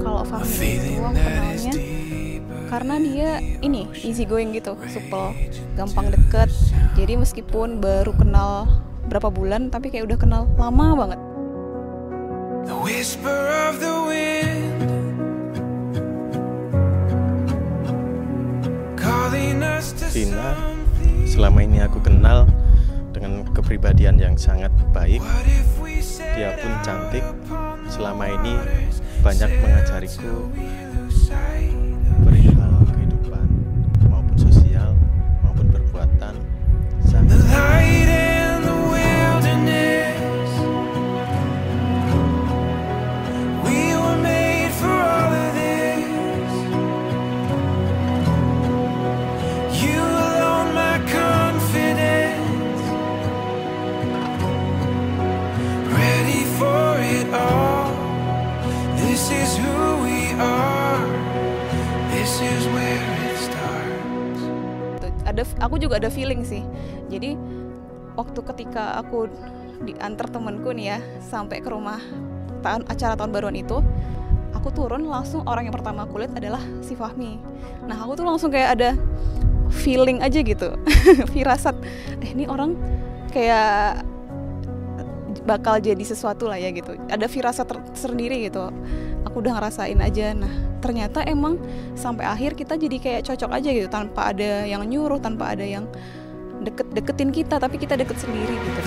Kalau Fahmi Uang kenalnya karena dia ini easy going gitu, supel, gampang deket. Jadi meskipun baru kenal berapa bulan, tapi kayak udah kenal lama banget. The selama ini aku kenal, dengan kepribadian yang sangat baik. Dia pun cantik. selama ini banyak mengajariku is who we are. This is where it starts. Tuh, ada aku juga ada feeling sih. Jadi waktu ketika aku diantar temenku nih ya sampai ke rumah tahun acara tahun baruan itu aku turun langsung orang yang pertama aku lihat adalah si Fahmi. Nah aku tuh langsung kayak ada feeling aja gitu. Firasat eh ini orang kayak bakal jadi sesuatu lah ya gitu. Ada firasat ter- tersendiri gitu aku udah ngerasain aja. Nah ternyata emang sampai akhir kita jadi kayak cocok aja gitu tanpa ada yang nyuruh tanpa ada yang deket deketin kita tapi kita deket sendiri gitu